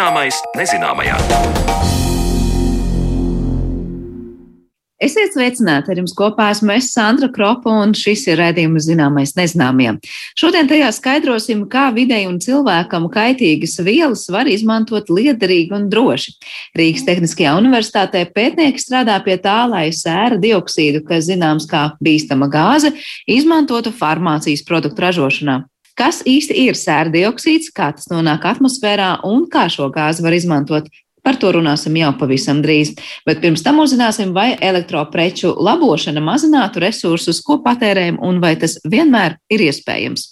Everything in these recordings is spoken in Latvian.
Zināmais nezināmajā. Esiet sveicināti! Ar jums kopā esmu es, Sandra Kropa, un šis ir redzējums zināmais nezināmiem. Šodien tajā skaidrosim, kā videi un cilvēkam kaitīgas vielas var izmantot liederīgi un droši. Rīgas Tehniskajā universitātē pētnieki strādā pie tā, lai sēra dioksīdu, kas zināms kā bīstama gāze, izmantotu farmācijas produktu ražošanā. Kas īsti ir sēra dioksīds, kā tas nonāk atmosfērā un kā šo gāzi var izmantot Par to runāsim jau pavisam drīz. Bet pirms tam uzzināsim, vai elektropreču labošana mazinātu resursus, ko patērējam, un vai tas vienmēr ir iespējams.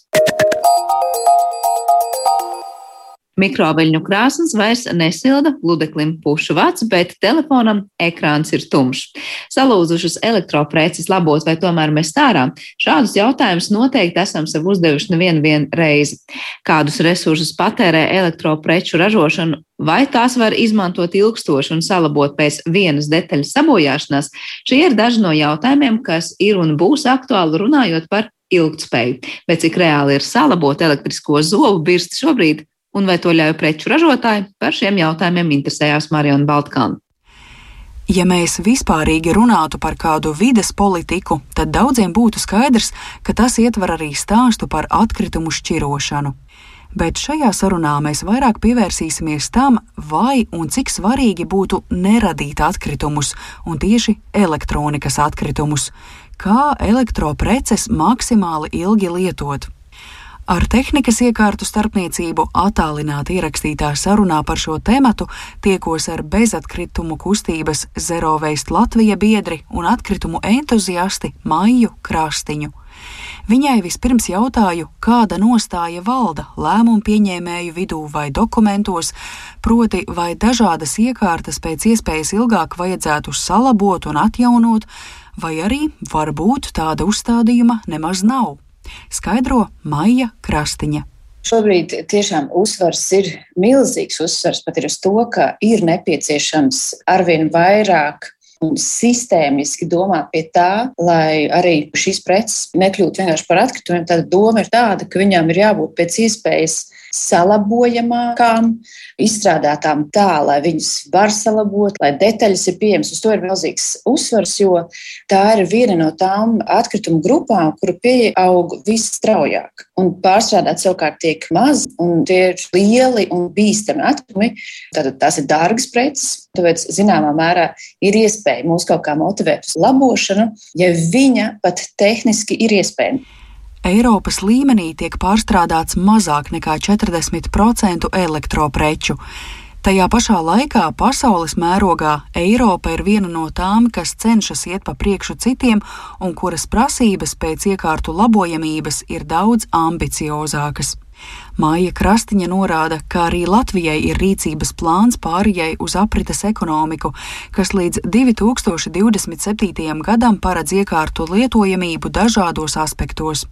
Mikroveļņu krāsnes vairs nesilda, gludeklim pušu vats, bet telefonam ekrāns ir tumšs. Salūzušas elektropreces labot vai tomēr mest ārā? Šādus jautājumus noteikti esam sev uzdevuši nevienu vien reizi. Kādus resursus patērē elektropreču ražošana, vai tās var izmantot ilgstoši un salabot pēc vienas detaļas sabojāšanās? Šie ir daži no jautājumiem, kas ir un būs aktuāli runājot par ilgtspēju. Bet cik reāli ir salabot elektrisko zobu birsti šobrīd, un vai to ļauj preču ražotāji, par šiem jautājumiem interesējās Mariona Baltkāna. Ja mēs vispārīgi runātu par kādu vides politiku, tad daudziem būtu skaidrs, ka tas ietver arī stāstu par atkritumu šķirošanu. Bet šajā sarunā mēs vairāk pievērsīsimies tam, vai un cik svarīgi būtu neradīt atkritumus, un tieši elektronikas atkritumus, kā elektropreces maksimāli ilgi lietot. Ar tehnikas iekārtu starpniecību attālināti ierakstītā sarunā par šo tēmatu tiekos ar bezatkritumu kustības Zero Waste Latvija biedri un atkritumu entuziasti Maiju Krāstiņu. Viņai vispirms jautāju, kāda nostāja valda lēmumu pieņēmēju vidū vai dokumentos, proti, vai dažādas iekārtas pēc iespējas ilgāk vajadzētu salabot un atjaunot, vai arī varbūt tāda uzstādījuma nemaz nav skaidro Maija Krastiņa. Šobrīd tiešām uzsvars ir milzīgs uzsvars pat ir uz to, ka ir nepieciešams arvien vairāk un sistēmiski domāt pie tā, lai arī šīs preces nekļūtu vienkārši par atkritumiem. Tad doma ir tāda, ka viņām ir jābūt pēc iespējas salabojamākām, izstrādātām tā, lai viņas var salabot, lai detaļas ir pieejamas. Uz to ir milzīgs uzsvars, jo tā ir viena no tām atkritumu grupām, kuru pieaug visstraujāk. Un pārstrādāt savukārt tiek maz, un tie ir lieli un bīstami atkritumi. Tātad tās ir dārgas preces, tāpēc zināmā mērā ir iespēja mūs kaut kā motivēt uz labošanu, ja viņa pat tehniski ir iespējama. Eiropas līmenī tiek pārstrādāts mazāk nekā 40% elektropreču. Tajā pašā laikā pasaules mērogā Eiropa ir viena no tām, kas cenšas iet pa priekšu citiem un kuras prasības pēc iekārtu labojamības ir daudz ambiciozākas. Māja Krastiņa norāda, ka arī Latvijai ir rīcības plāns pārējai uz aprites ekonomiku, kas līdz 2027. gadam paredz iekārtu lietojamību dažādos aspektos.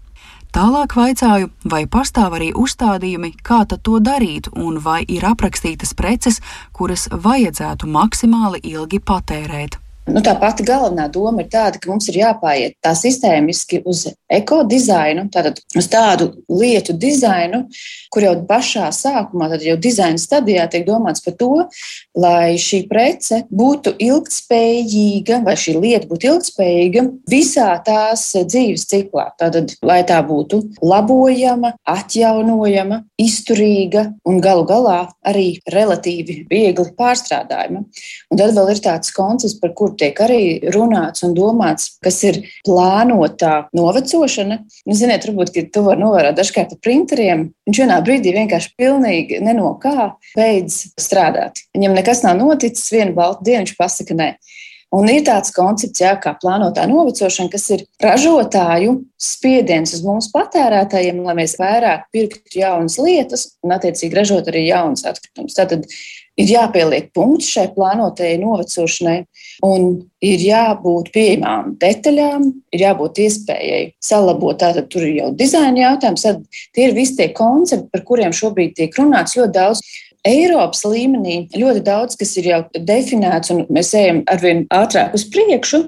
Tālāk vaicāju, vai pastāv arī uzstādījumi, kā to darīt, un vai ir aprakstītas preces, kuras vajadzētu maksimāli ilgi patērēt. Nu, tā pati galvenā doma ir tāda, ka mums ir jāpāiet tā sistēmiski uz ekodizainu, tātad uz tādu lietu dizainu, kur jau pašā sākumā, tad jau dizaina stadijā tiek domāts par to, lai šī prece būtu ilgspējīga, vai šī lieta būtu ilgspējīga visā tās dzīves ciklā. Tātad, lai tā būtu labojama, atjaunojama, izturīga un galu galā arī relatīvi viegli pārstrādājama. Un tad vēl ir tāds koncepts, par kuru tiek arī runāts un domāts, kas ir plānotā novecošana. Nu, ziniet, varbūt to var novērot dažkārt ar printeriem. Viņš vienā brīdī vienkārši pilnīgi neno kā beidz strādāt. Viņam nekas nav noticis, vienu baltu dienu viņš pasaka nē. Un ir tāds koncepts, jā, kā plānotā novecošana, kas ir ražotāju spiediens uz mums patērētājiem, lai mēs vairāk pirktu jaunas lietas un, attiecīgi, ražot arī jaunas atkritumus. Tātad ir jāpieliek punkts šai plānotajai novecošanai, un ir jābūt pieejamām detaļām, ir jābūt iespējai salabot. Tātad tur ir jau dizaina jautājums, tad tie ir visi tie koncepti, par kuriem šobrīd tiek runāts ļoti daudz. Eiropas līmenī ļoti daudz kas ir jau definēts, un mēs ejam arvien ātrāk uz priekšu,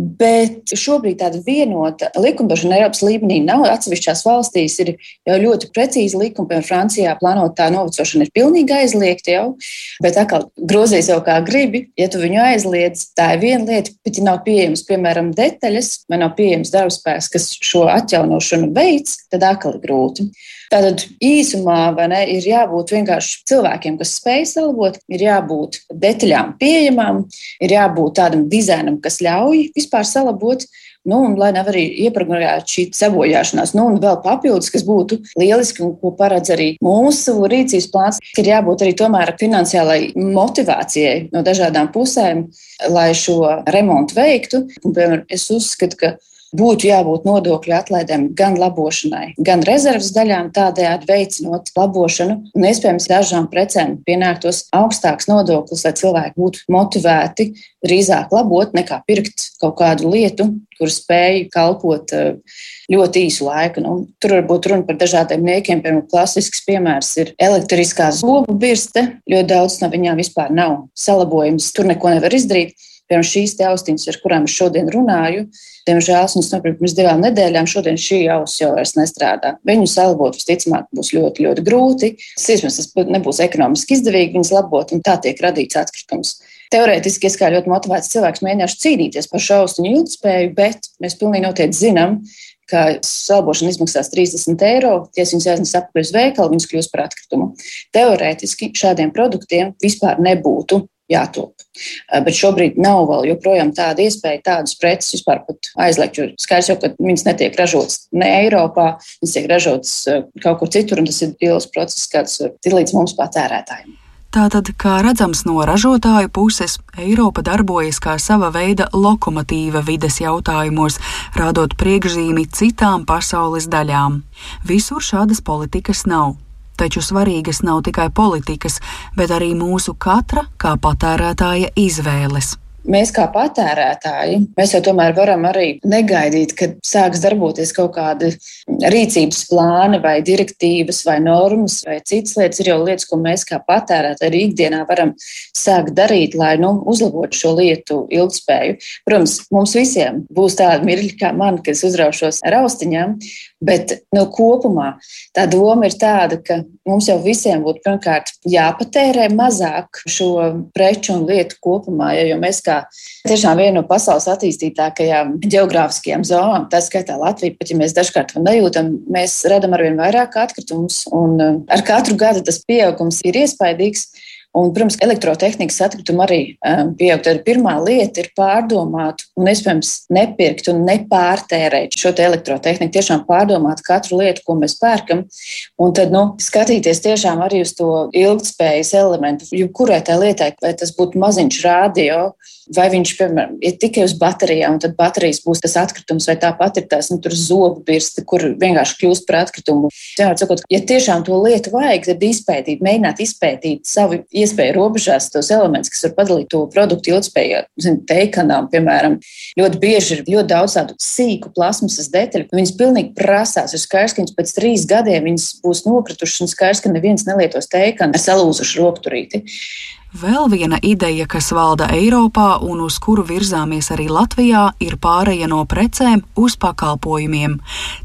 bet šobrīd tāda vienota likumdošana Eiropas līmenī nav. Atsevišķās valstīs ir jau ļoti precīzi likumi, piemēram, Francijā plānotā novecošana ir pilnīgi aizliegta jau, bet atkal grozīs jau kā gribi. Ja tu viņu aizliedz, tā ir viena lieta, bet ja nav pieejams, piemēram, detaļas, vai nav pieejams darbspēks, kas šo atjaunošanu veids, tad atkal ir grūti. Tātad īsumā ne, ir jābūt vienkārši cilvēkiem, kas spēj salabot, ir jābūt detaļām pieejamām, ir jābūt tādam dizainam, kas ļauj vispār salabot. Nu, un lai nav arī ieprogrammēta šī sabojāšanās, nu, un vēl papildus, kas būtu lieliski un ko paredz arī mūsu rīcības plāns, ir jābūt arī tomēr finansiālai motivācijai no dažādām pusēm, lai šo remontu veiktu. Un, piemēram, es uzskatu, ka būtu jābūt nodokļu atlaidēm gan labošanai, gan rezerves daļām, tādējādi veicinot labošanu. Un, iespējams, dažām precēm pienāktos augstāks nodoklis, lai cilvēki būtu motivēti drīzāk labot nekā pirkt kaut kādu lietu, kur spēj kalpot eh, ļoti īsu laiku. Nu, tur var būt runa par dažādiem niekiem. Piemēram, klasisks piemērs ir elektriskā zobu birste. Ļoti daudz no viņām vispār nav salabojums. Tur neko nevar izdarīt. Piemēram, šīs austiņas, ar kurām es šodien runāju, diemžēl es nopirku pirms divām nedēļām. Šodien šī auss jau vairs nestrādā. Viņu salabot visticamāk būs ļoti, ļoti grūti. Iespējams, tas nebūs ekonomiski izdevīgi viņas labot, un tā tiek radīts atkritums. Teorētiski, es kā ļoti motivēts cilvēks mēģināšu cīnīties par šo austiņu ilgspēju, bet mēs pilnīgi noteikti zinām, ka salbošana izmaksās 30 eiro, ja viņas aiznes atpakaļ uz veikalu, viņas kļūs par atkritumu. Teorētiski šādiem produktiem vispār nebūtu jātop. Eh, bet šobrīd nav vēl joprojām tāda iespēja tādas preces vispār aizliegt. Jo skaidrs jau, ka viņas netiek ražotas ne Eiropā, viņas tiek ražotas eh, kaut kur citur, un tas ir ilgs process, kāds ir līdz mums patērētājiem. Tātad, kā redzams no ražotāju puses, Eiropa darbojas kā sava veida lokomotīva vides jautājumos, rādot priekšzīmi citām pasaules daļām. Visur šādas politikas nav. Taču svarīgas nav tikai politikas, bet arī mūsu katra kā patērētāja izvēles mēs kā patērētāji, mēs jau tomēr varam arī negaidīt, kad sāks darboties kaut kādi rīcības plāni vai direktīvas vai normas vai citas lietas. Ir jau lietas, ko mēs kā patērētāji arī ikdienā varam sākt darīt, lai nu, uzlabotu šo lietu ilgspēju. Protams, mums visiem būs tādi mirkļi kā man, kas uzraušos ar austiņām, Bet nu, kopumā tā doma ir tāda, ka mums jau visiem būtu pirmkārt jāpatērē mazāk šo preču un lietu kopumā. Jo mēs kā tiešām viena no pasaules attīstītākajām geogrāfiskajām zonām, tā skaitā Latvija, pat ja mēs dažkārt to nejūtam, mēs radām arvien vairāk atkritumus. Un uh, ar katru gadu tas pieaugums ir iespaidīgs. Un, protams, elektrotehnikas atkritumi arī um, pieaug. Tad pirmā lieta ir pārdomāt un, iespējams, nepirkt un nepārtērēt šo te elektrotehniku. Tiešām pārdomāt katru lietu, ko mēs pērkam, un tad nu, skatīties tiešām arī uz to ilgspējas elementu. Jebkurai tā lietai, vai tas būtu maziņš rādio, vai viņš, piemēram, ir tikai uz baterijām, un tad baterijas būs tas atkritums, vai tāpat ir tās nu, zobu birste, kur vienkārši kļūst par atkritumu. Jā, sakot, ja tiešām to lietu vajag, tad izpētīt, mēģināt izpētīt savu iespēju robežās tos elementus, kas var padalīt to produktu ilgspējā. Teikanām, piemēram, ļoti bieži ir ļoti daudz tādu sīku plasmasas detaļu. Viņas pilnīgi prasās. Ir skaidrs, ka viņas pēc trīs gadiem būs nokritušas un skaidrs, ka neviens nelietos teikanu ar salūzušu rokturīti. Vēl viena ideja, kas valda Eiropā un uz kuru virzāmies arī Latvijā, ir pāreja no precēm uz pakalpojumiem.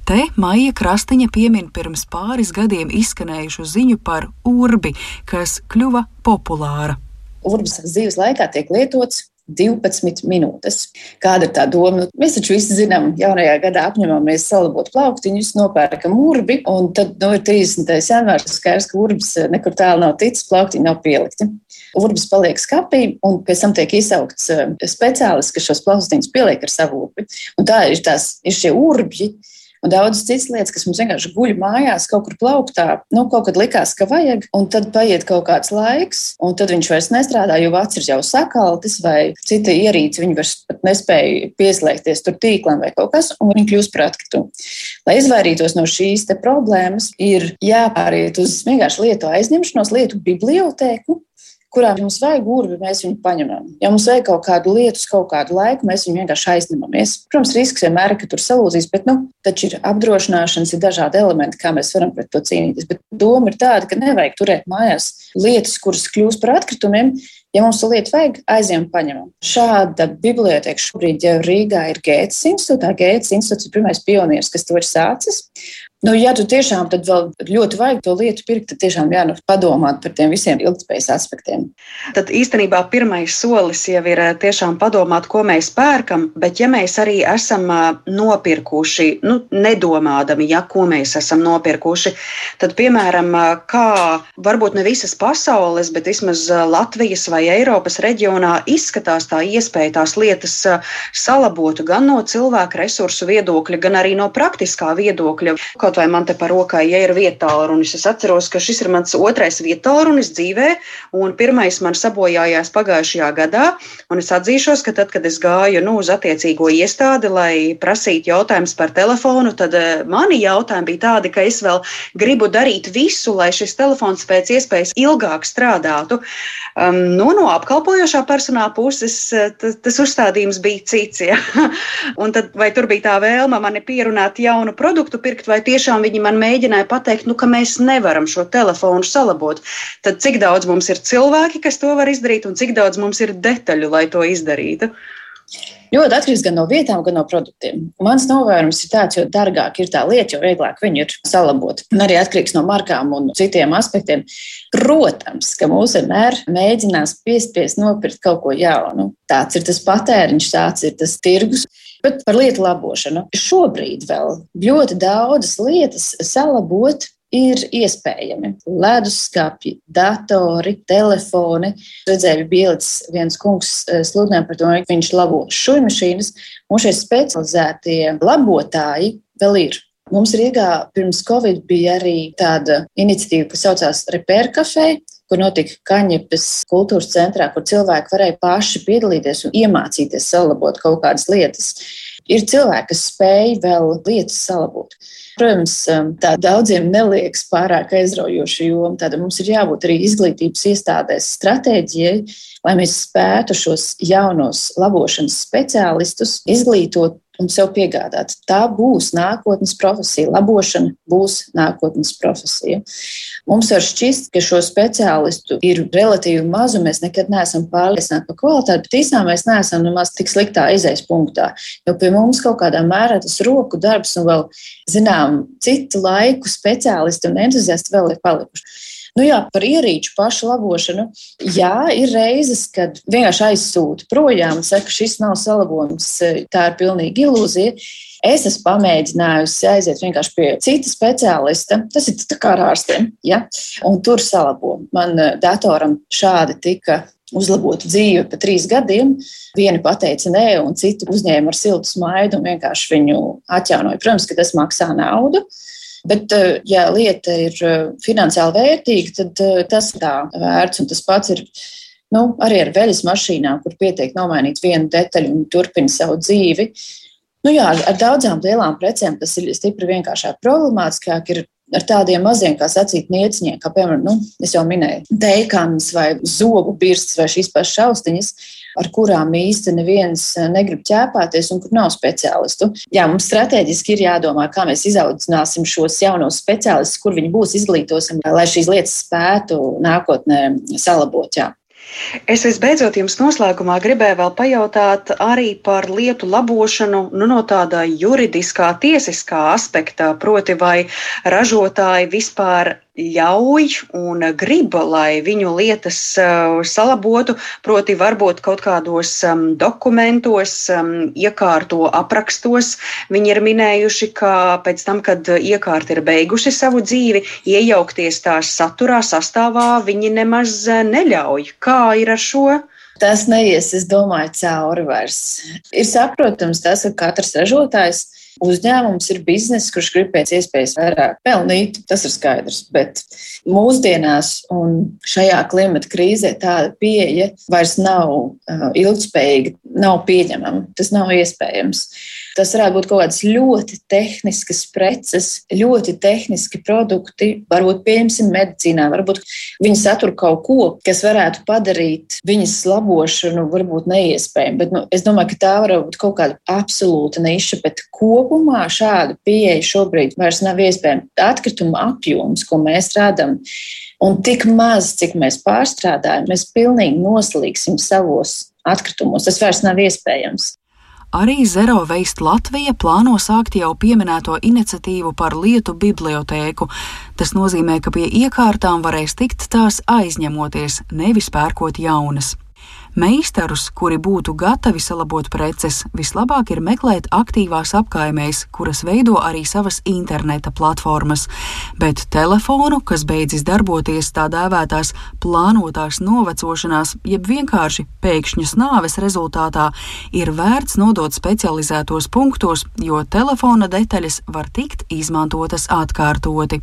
Te Maija Krastiņa piemin pirms pāris gadiem izskanējušu ziņu par urbi, kas kļuva populāra. Urbis dzīves laikā tiek lietots 12 minūtes. Kāda ir tā doma? Mēs taču visi zinām, jaunajā gadā apņemamies salabot plauktiņus, nopērkam urbi, un tad nu, ir 30. janvārs. Skaidrs, ka urbis nekur tālu nav ticis, plauktiņi nav pielikti. Urbis paliek skapī, un pēc tam tiek izsaukts eh, speciālists, kas šos plauktiņus pieliek ar savu urbi. Un tā ir, tās, ir šie urbji un daudzas citas lietas, kas mums vienkārši guļ mājās, kaut kur plauktā. Nu, kaut kad likās, ka vajag, un tad paiet kaut kāds laiks, un tad viņš vairs nestrādā, jo vats ir jau sakaltis, vai cita ierīce, viņi vairs nespēja pieslēgties tur tīklam vai kaut kas, un viņi kļūst par atkritumu. Lai izvairītos no šīs problēmas, ir jāpāriet uz vienkārši lietu aizņemšanos, lietu bibliotēku, kurā mums vajag urbi, mēs viņu paņemam. Ja mums vajag kaut kādu lietu, kaut kādu laiku, mēs viņu vienkārši aizņemamies. Protams, risks vienmēr ir, ka tur salūzīs, bet nu, taču ir apdrošināšanas, ir dažādi elementi, kā mēs varam pret to cīnīties. Bet doma ir tāda, ka nevajag turēt mājās lietas, kuras kļūst par atkritumiem. Ja mums to lietu vajag, aizjām paņemam. Šāda biblioteka šobrīd jau Rīgā ir Gētas institūtā. Gētas institūts ir pirmais pionieris, kas to ir sācis. Nu, ja tu tiešām vēl ļoti vajag to lietu pirkt, tad tiešām jā, nu, padomāt par tiem visiem ilgspējas aspektiem. Tad īstenībā pirmais solis jau ir eh, tiešām padomāt, ko mēs pērkam, bet ja mēs arī esam eh, nopirkuši, nu, nedomādami, ja ko mēs esam nopirkuši, tad, piemēram, eh, kā varbūt ne visas pasaules, bet vismaz Latvijas vai Eiropas reģionā izskatās tā iespēja tās lietas salabotu gan no cilvēku resursu viedokļa, gan arī no praktiskā viedokļa. Kaut kaut vai man te par rokai, ja ir vietālrunis. Es atceros, ka šis ir mans otrais vietālrunis dzīvē, un pirmais man sabojājās pagājušajā gadā. Es atzīšos, ka tad, kad es gāju nu, uz attiecīgo iestādi, lai prasītu jautājumus par telefonu, tad eh, mani jautājumi bija tādi, ka es vēl gribu darīt visu, lai šis telefons pēc iespējas ilgāk strādātu. Um, nu, no apkalpojošā personāla puses eh, tas, uzstādījums bija cits. Ja? un tad, vai tur bija tā vēlme mani pierunāt jaunu produktu pirkt, vai tiešām viņi man mēģināja pateikt, nu, ka mēs nevaram šo telefonu salabot. Tad cik daudz mums ir cilvēki, kas to var izdarīt, un cik daudz mums ir detaļu, lai to izdarītu? Ļoti atkarīgs gan no vietām, gan no produktiem. Mans novērojums ir tāds, jo dārgāk ir tā lieta, jo vieglāk viņu ir salabot. Un arī atkarīgs no markām un citiem aspektiem. Protams, ka mūs vienmēr mēģinās piespiest nopirkt kaut ko jaunu. Tāds ir tas patēriņš, tāds ir tas tirgus. Bet par lietu labošanu. Šobrīd vēl ļoti daudzas lietas salabot ir iespējami. Leduskapji, datori, telefoni. Redzēju, bija viens kungs eh, sludināja par to, ka viņš labo šūmašīnas, un šie specializētie labotāji vēl ir. Mums Rīgā pirms Covid bija arī tāda iniciatīva, kas saucās Repair Cafe, kur notika Kaņepes kultūras centrā, kur cilvēki varēja paši piedalīties un iemācīties salabot kaut kādas lietas. Ir cilvēki, kas spēj vēl lietas salabot. Protams, um, tā daudziem neliekas pārāk aizraujoša joma. Tad mums ir jābūt arī izglītības iestādēs stratēģijai, lai mēs spētu šos jaunos labošanas speciālistus izglītot un sev piegādāt. Tā būs nākotnes profesija. Labošana būs nākotnes profesija. Mums var šķist, ka šo speciālistu ir relatīvi maz, un mēs nekad neesam pārliecināti par kvalitāti, bet īstenībā mēs neesam nemaz tik sliktā izējas punktā. Jo pie mums kaut kādā mērā tas roku darbs un vēl, zinām, citu laiku speciālisti un entuziasti vēl ir palikuši. Nu jā, par ierīču pašu labošanu. Jā, ir reizes, kad vienkārši aizsūta projām un saka, ka šis nav salabojums, tā ir pilnīgi ilūzija. Es esmu pamēģinājusi aiziet vienkārši pie cita speciālista. Tas ir tā kā ar ārstiem, ja? un tur salabo. Man eh, datoram šādi tika uzlabota dzīve pa trīs gadiem. Viena pateica nē, un citi uzņēma ar siltu smaidu un vienkārši viņu atjaunoja. Protams, ka tas maksā naudu. Bet, eh, ja lieta ir eh, finansiāli vērtīga, tad eh, tas tā vērts. Un tas pats ir nu, arī ar veļas mašīnām, kur pietiek nomainīt vienu detaļu un turpina savu dzīvi. Nu, jā, ar daudzām lielām precēm tas ir stipri vienkāršāk. Problemātiskāk ir ar tādiem maziem, kā sacīt, nieciņiem, kā piemēram, nu, es jau minēju, teikans vai zobu birstas vai šīs pašas šaustiņas ar kurām īsti neviens eh, negrib ķēpāties un kur nav speciālistu. Jā, mums strateģiski ir jādomā, kā mēs izaudzināsim šos jaunos speciālistus, kur viņi būs, izglītosim, lai šīs lietas spētu nākotnē salabot. Jā. Es visbeidzot jums noslēgumā gribēju vēl pajautāt arī par lietu labošanu nu, no tāda juridiskā, tiesiskā aspekta, proti, vai ražotāji vispār ļauj un grib, lai viņu lietas uh, salabotu, proti, varbūt kaut kādos um, dokumentos, um, iekārto aprakstos. Viņi ir minējuši, ka pēc tam, kad iekārti ir beiguši savu dzīvi, iejaukties tās saturā, sastāvā, viņi nemaz neļauj. Kā ir ar šo? Tas neies, es domāju, cauri vairs. Ir saprotams tas, ka katrs ražotājs Uzņēmums ir bizness, kurš grib pēc iespējas vairāk pelnīt, tas ir skaidrs. Bet mūsdienās un šajā klimata krīzē tāda pieeja vairs nav uh, ilgspējīga, nav pieņemama. Tas nav iespējams. Tas varētu būt kaut kādas ļoti tehniskas preces, ļoti tehniski produkti, varbūt pieņemsim medicīnā, varbūt viņi satur kaut ko, kas varētu padarīt viņas labošanu varbūt neiespējamu. Bet nu, es domāju, ka tā var būt kaut kāda absolūta niša, bet kopumā šāda pieeja šobrīd vairs nav iespējama. Atkrituma apjoms, ko mēs redzam, Un tik maz, cik mēs pārstrādājam, mēs pilnīgi noslīgsim savos atkritumos. Tas vairs nav iespējams. Arī Zero Waste Latvija plāno sākt jau pieminēto iniciatīvu par lietu bibliotēku. Tas nozīmē, ka pie iekārtām varēs tikt tās aizņemoties, nevis pērkot jaunas. Meistarus, kuri būtu gatavi salabot preces, vislabāk ir meklēt aktīvās apkaimēs, kuras veido arī savas interneta platformas, bet telefonu, kas beidzis darboties tā dēvētās plānotās novecošanās, jeb vienkārši pēkšņas nāves rezultātā, ir vērts nodot specializētos punktos, jo telefona detaļas var tikt izmantotas atkārtoti.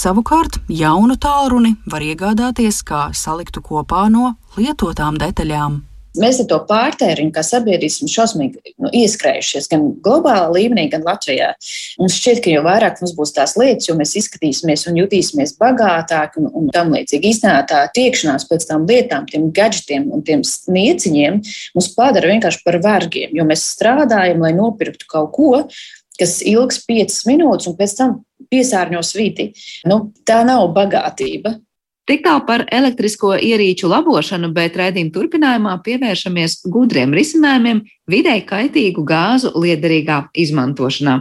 Savukārt jaunu tālruni var iegādāties kā saliktu kopā no lietotām detaļām. Mēs ar to pārtēriņu, kā sabiedrība, esam šausmīgi nu, ieskrējušies gan globālā līmenī, gan Latvijā. Mums šķiet, ka jo vairāk mums būs tās lietas, jo mēs izskatīsimies un jutīsimies bagātāk un, un tam līdzīgi. Īstenībā tā tiekšanās pēc tām lietām, tiem gadgetiem un tiem snieciņiem mūs padara vienkārši par vergiem, jo mēs strādājam, lai nopirktu kaut ko, kas ilgs piecas minūtes un pēc tam piesārņos vidi. Nu, tā nav bagātība. Tik tālu par elektrisko ierīču labošanu, bet raidījuma turpinājumā pievēršamies gudriem risinājumiem videi kaitīgu gāzu liederīgā izmantošanā.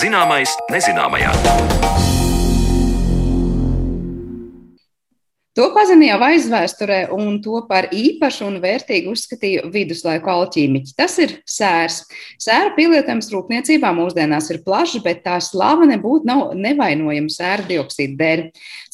Zināmais nezināmajā. To pazina jau aizvēsturē, un to par īpašu un vērtīgu uzskatīja viduslaiku alķīmiķi. Tas ir sērs. Sēra pielietojums rūpniecībā mūsdienās ir plašs, bet tā slava nebūtu nav nevainojama sēra dioksīda dēļ.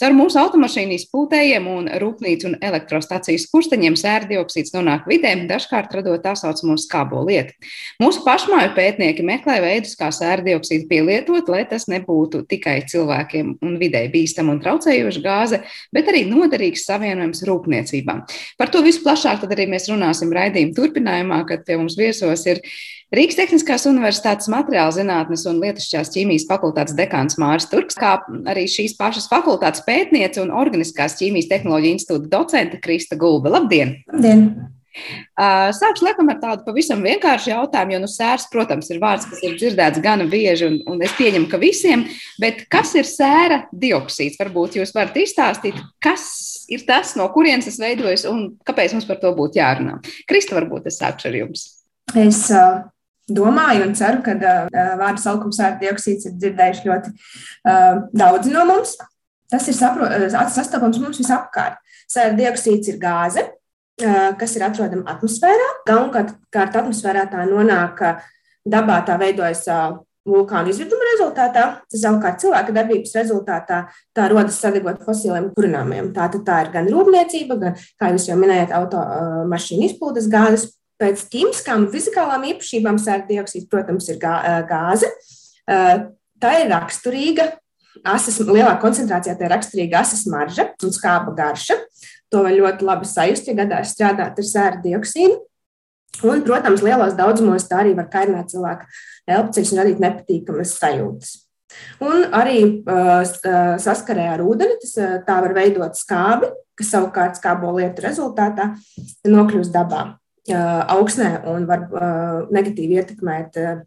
Caur mūsu automašīnu izpūtējiem un rūpnīcu un elektrostacijas kursteņiem sēra dioksīds nonāk vidē, dažkārt radot tā saucamo skābo lietu. Mūsu pašmāju pētnieki meklē veidus, kā sēra dioksīdu pielietot, lai tas nebūtu tikai cilvēkiem un videi bīstama un traucējoša gāze, bet arī noderīga noderīgs savienojums rūpniecībām. Par to visu plašāk arī mēs runāsim raidījuma turpinājumā, kad pie mums viesos ir Rīgas Tehniskās Universitātes materiāla zinātnes un lietišķās ķīmijas fakultātes dekāns Māris Turks, kā arī šīs pašas fakultātes pētniece un Organiskās ķīmijas tehnoloģija institūta docente Krista Gulba. Labdien! Labdien! Sākšu laikam ar tādu pavisam vienkāršu jautājumu, jo nu, sērs, protams, ir vārds, kas ir dzirdēts gana bieži, un, un es pieņemu, ka visiem, bet kas ir sēra dioksīds? Varbūt jūs varat izstāstīt, kas ir tas, no kurienes tas veidojas un kāpēc mums par to būtu jārunā. Krista, varbūt es sākšu ar jums. Es uh, domāju un ceru, ka uh, vārdu saukums sēra dioksīds ir dzirdējuši ļoti uh, daudzi no mums. Tas ir sastopams mums visapkārt. Sēra dioksīds ir gāze, kas ir atrodama atmosfērā. Galvenokārt atmosfērā tā nonāk dabā, tā veidojas vulkānu izvirduma rezultātā, savukārt cilvēka darbības rezultātā tā rodas sadegot fosiliem kurināmiem. Tā, tā ir gan rūpniecība, gan, kā jūs jau minējāt, automašīnu izpūtas gāzes. Pēc ķīmiskām fizikālām īpašībām sēra dioksīds, protams, ir gāze. Tā ir raksturīga, asas, lielā koncentrācijā tā ir raksturīga asas marža un skāba garša. To var ļoti labi sajust, ja gadās strādāt ar sēra dioksīdu. Un, protams, lielos daudzumos tā arī var kaitināt cilvēku elpoceļus un radīt nepatīkamas sajūtas. Un arī uh, saskarē ar ūdeni, tas uh, tā var veidot skābi, kas savukārt skābo lietu rezultātā nokļūst dabā, uh, augsnē un var uh, negatīvi ietekmēt uh,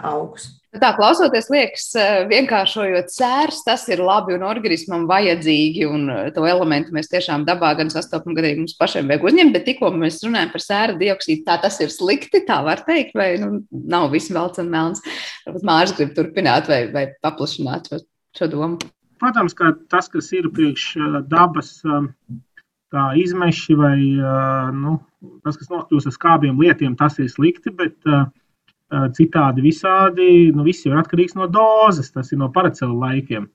augus. Tā klausoties, liekas, vienkāršojot sērs, tas ir labi un organismam vajadzīgi. Un to elementu mēs tiešām dabā gan sastopam, gan arī mums pašiem vajag uzņemt. Bet tikko mēs runājam par sēra dioksīdu, tā tas ir slikti, tā var teikt, vai nu, nav viss velts un melns. Varbūt Mārcis grib turpināt vai, vai paplašināt šo domu. Protams, ka tas, kas ir priekš dabas kā izmeši vai nu, tas, kas nokļūst ar skābiem lietiem, tas ir slikti. Bet, uh, citādi visādi. Nu, viss ir atkarīgs no dozes, tas ir no paracela laikiem.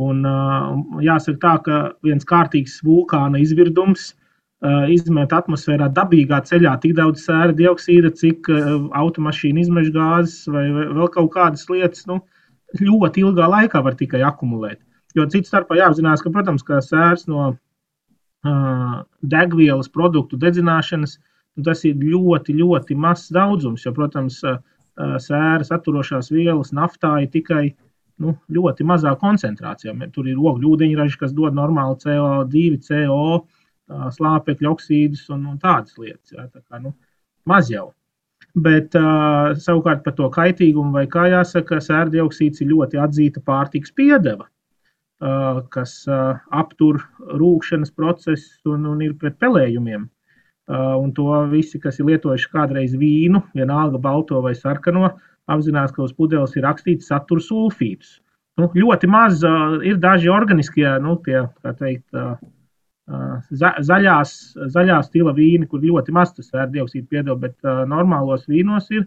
Un, jāsaka tā, ka viens kārtīgs vulkāna izvirdums izmet atmosfērā dabīgā ceļā tik daudz sēra dioksīda, cik automašīna izmeša gāzes vai vēl kaut kādas lietas. Nu, ļoti ilgā laikā var tikai akumulēt. Jo cits starpā jāapzinās, ka, protams, ka sērs no uh, degvielas produktu dedzināšanas nu, tas ir ļoti, ļoti mazs daudzums. Jo, protams, sēras atturošās vielas naftā ir tikai nu, ļoti mazā koncentrācijā. Tur ir ogļu ūdeņraži, kas dod normālu CO2, CO, slāpekļa oksīdus un, un tādas lietas. Jā, tā kā, nu, maz jau. Bet uh, savukārt par to kaitīgumu, vai kā jāsaka, sērdioksīds ir ļoti atzīta pārtiks piedeva, uh, kas uh, aptur rūkšanas procesu un, un ir pret pelējumiem. Uh, un to visi, kas ir lietojuši kādreiz vīnu, vienalga balto vai sarkano, apzinās, ka uz pudeles ir rakstīts satur sulfītus. Nu, ļoti maz uh, ir daži organiskie, nu, tie, kā teikt, uh, zaļās, zaļā stila vīni, kur ļoti maz tas svērdioksīdu piedod, bet uh, normālos vīnos ir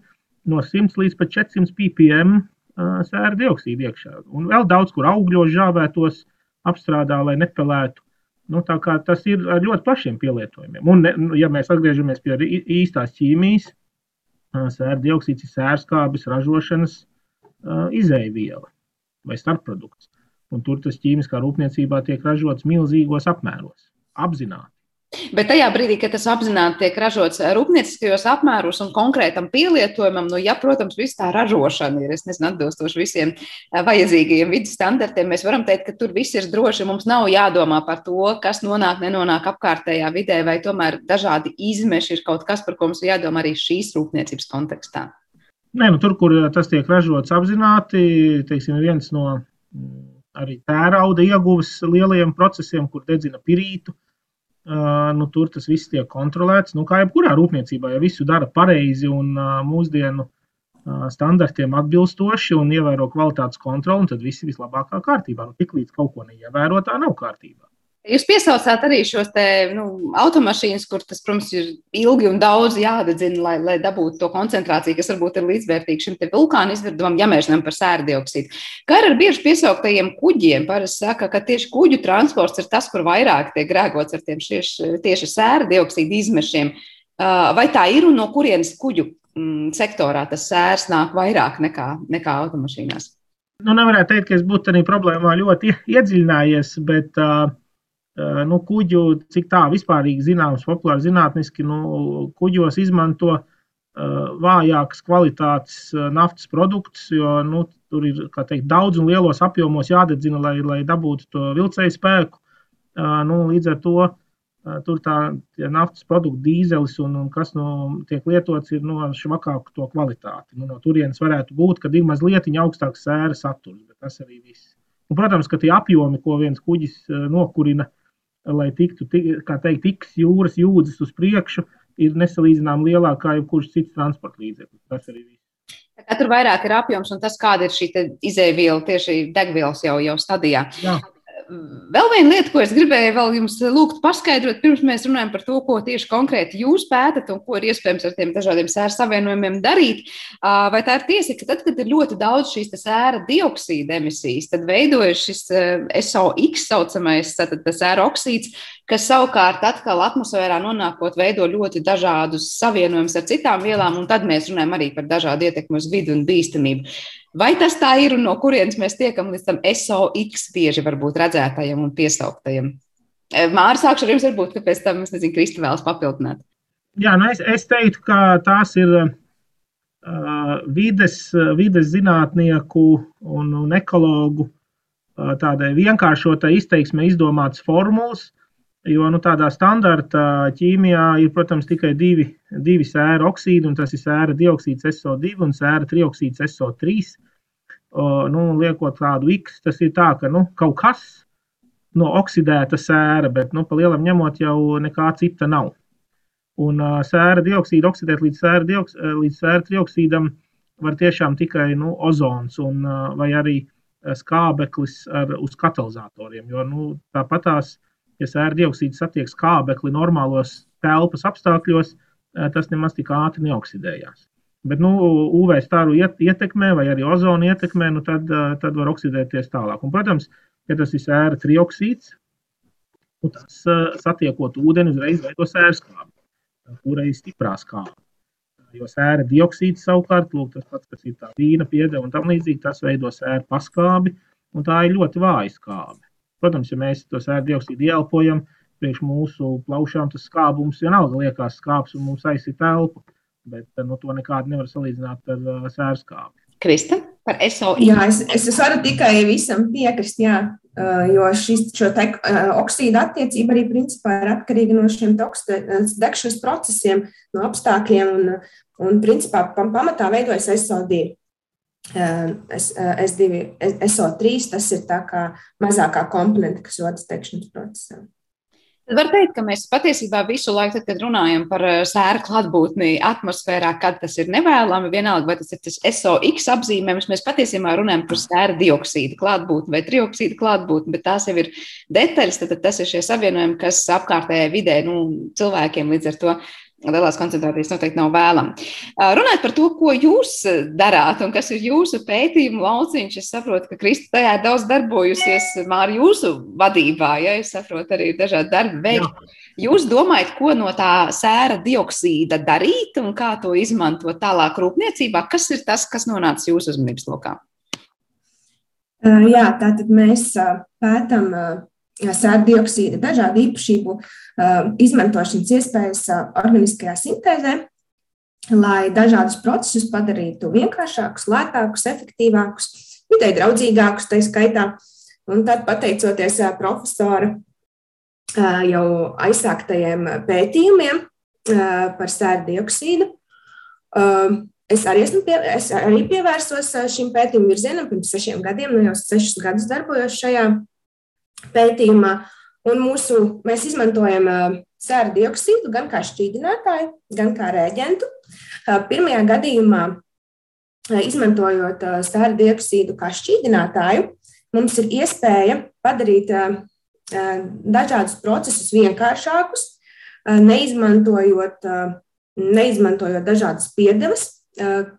no 100 līdz pat 400 ppm uh, svērdioksīdu iekšā. Un vēl daudz, kur augļos žāvētos apstrādā, lai nepelētu. Nu, tas ir ar ļoti plašiem pielietojumiem. Un, nu, ja mēs atgriežamies pie īstās ķīmijas, uh, svērdioksīds ir sērskābes ražošanas uh, izēviela vai starpprodukts. Un tur tas ķīmiskā rūpniecībā tiek ražots milzīgos apmēros, apzināti. Bet tajā brīdī, kad tas apzināti tiek ražots rūpnieciskajos apmēros un konkrētam pielietojumam, nu, ja, protams, viss tā ražošana ir nezinu, atbilstoši visiem eh, vajadzīgajiem vidas standartiem, mēs varam teikt, ka tur viss ir droši. Mums nav jādomā par to, kas nonāk, nenonāk apkārtējā vidē, vai tomēr dažādi izmeši ir kaut kas, par ko mums jādomā arī šīs rūpniecības kontekstā. Nē, nu, tur, kur tas tiek ražots apzināti, teiksim, viens no mm, arī tērauda ieguves lielajiem procesiem, kur dedzina pirītu. Nu, tur tas viss tiek kontrolēts. Nu, kā jebkurā rūpniecībā, ja visu dara pareizi un mūsdienu standartiem atbilstoši un ievēro kvalitātes kontroli, tad viss ir vislabākā kārtībā. Nu, Tiklīdz kaut ko neievēro, tā nav kārtībā. Jūs piesaucāt arī šos te, nu, automašīnas, kur tas, protams, ir ilgi un daudz jādedzina, lai, lai dabūtu to koncentrāciju, kas varbūt ir līdzvērtīga šim vulkāna izvirdumam, ja mēs runājam par sērdioksīdu. Kā ar bieži piesauktajiem kuģiem? Parasti saka, ka tieši kuģu transports ir tas, kur vairāk tiek grēgots ar tiem tieši, tieši sērdioksīdu izmešiem. Vai tā ir un no kurienes kuģu mm, sektorā tas sērs nāk vairāk nekā, nekā automašīnās? Nu, nevarētu teikt, ka es būtu tādā problēmā ļoti iedziļinājies, bet uh, nu, kuģu, cik tā vispārīgi zināms, populāri zinātniski, nu, kuģos izmanto uh, vājākas kvalitātes uh, naftas produktus, jo nu, tur ir teikt, daudz un lielos apjomos jādedzina, lai, lai dabūtu to vilcēju spēku. Uh, nu, līdz ar to tur tā naftas produkta dīzelis un, un kas nu, tiek lietots, ir nu, ar švakāku to kvalitāti. Nu, no turienes varētu būt, kad ir mazliet augstāks sēra saturs, bet tas arī viss. Un, protams, ka tie apjomi, ko viens kuģis nokurina, uh, lai tiktu, kā teikt, tiks jūras jūdzes uz priekšu, ir nesalīdzināmāk lielāka kā jebkurš cits transporta līdzeklis. Tas arī viss. Tur vairāk ir apjoms un tas, kāda ir šī izēviela tieši degvielas jau, jau stadijā. Jā. Vēl viena lieta, ko es gribēju vēl jums lūgt paskaidrot, pirms mēs runājam par to, ko tieši konkrēti jūs pētat un ko ir iespējams ar tiem dažādiem sēra savienojumiem darīt. Vai tā ir tiesa, ka tad, kad ir ļoti daudz šīs sēra dioksīda emisijas, tad veidojas šis SOX saucamais sēra oksīds, kas savukārt atkal atmosfērā nonākot veido ļoti dažādus savienojumus ar citām vielām, un tad mēs runājam arī par dažādu ietekmi uz vidu un bīstamību. Vai tas tā ir un no kurienes mēs tiekam līdz tam SOX bieži varbūt redzētajam un piesauktajam? E, Māra, sākšu ar jums, varbūt, ka pēc tam, es nezinu, Kristi vēlas papildināt. Jā, nu es, es teiktu, ka tās ir uh, vides, vides zinātnieku un, un ekologu uh, tādai vienkāršotai izteiksmē izdomātas formulas, jo nu, tādā standarta ķīmijā ir, protams, tikai divi, divi sēra oksīdi, un tas ir sēra dioksīds SO2 un sēra trioksīds SO3 nu, liekot tādu X, tas ir tā, ka nu, kaut kas no oksidēta sēra, bet nu, pa lielam ņemot jau nekā cita nav. Un uh, sēra dioksīdu oksidēt līdz sēra, dioks, līdz sēra trioksīdam var tiešām tikai nu, ozons un, uh, vai arī skābeklis ar, uz katalizatoriem. Jo nu, tāpatās, ja sēra dioksīds satiek skābekli normālos telpas apstākļos, tas nemaz tik ātri neoksidējās. Bet nu, UV staru ietekmē, vai arī ozona ietekmē, nu, tad, tad var oksidēties tālāk. Un, protams, ja tas ir sēra trioksīds, nu, tas satiekot ūdeni, uzreiz veido sēras kāpi, kurai ir stiprā skābe. Jo sēra dioksīds savukārt, lūk, tas pats, kas ir tā vīna piedeva un tam līdzīgi, tas veido sēru paskābi, un tā ir ļoti vāja skābe. Protams, ja mēs to sēru dioksīdu ieelpojam, priekš mūsu plaušām tas skābums vienalga liekas skāps un mums aizsit telpu, bet nu, to nekādi nevar salīdzināt ar uh, sēru skābi. Krista, par SO. Jā, es, es varu tikai visam piekrist, jā, jo šis, šo te, oksīdu attiecība arī principā ir atkarīga no šiem degšanas procesiem, no apstākļiem, un, un principā pamatā veidojas SO2. S2, SO3 tas ir tā kā mazākā komponente, kas rodas degšanas procesā. Var teikt, ka mēs patiesībā visu laiku, tad, kad runājam par eh, sēra klātbūtni atmosfērā, kad tas ir nevēlami, vienalga, vai tas ir tas SOX apzīmējums, mēs patiesībā runājam par sēra dioksīdu klātbūtni vai trioksīdu klātbūtni, bet tās jau ir detaļas, tad, tad tas ir šie savienojumi, kas apkārtējai vidē, nu, cilvēkiem līdz ar to lielās koncentrācijas noteikti nav vēlama. Runājot par to, ko jūs darāt un kas ir jūsu pētījumu lauciņš, es saprotu, ka Krista tajā ir daudz darbojusies māri jūsu vadībā, ja es saprotu arī dažādi darbi veikt. Jūs domājat, ko no tā sēra dioksīda darīt un kā to izmantot tālāk rūpniecībā? Kas ir tas, kas nonāca jūsu uzmanības lokā? Jā, tātad mēs pētām sērdioksīda dažādu īpašību izmantošanas iespējas organiskajā sintēzē, lai dažādus procesus padarītu vienkāršākus, lētākus, efektīvākus, vidē draudzīgākus, tā skaitā. Un tad, pateicoties profesora jau aizsāktajiem pētījumiem par sērdioksīdu, Es arī, esmu pie, es arī pievērsos šim pētījuma virzienam pirms sešiem gadiem, nu jau sešus gadus darbojos šajā pētījumā. Un mūsu, mēs izmantojam sēra dioksīdu gan kā šķīdinātāju, gan kā rēģentu. Pirmajā gadījumā, izmantojot sēra dioksīdu kā šķīdinātāju, mums ir iespēja padarīt dažādus procesus vienkāršākus, neizmantojot, neizmantojot dažādas piedevas,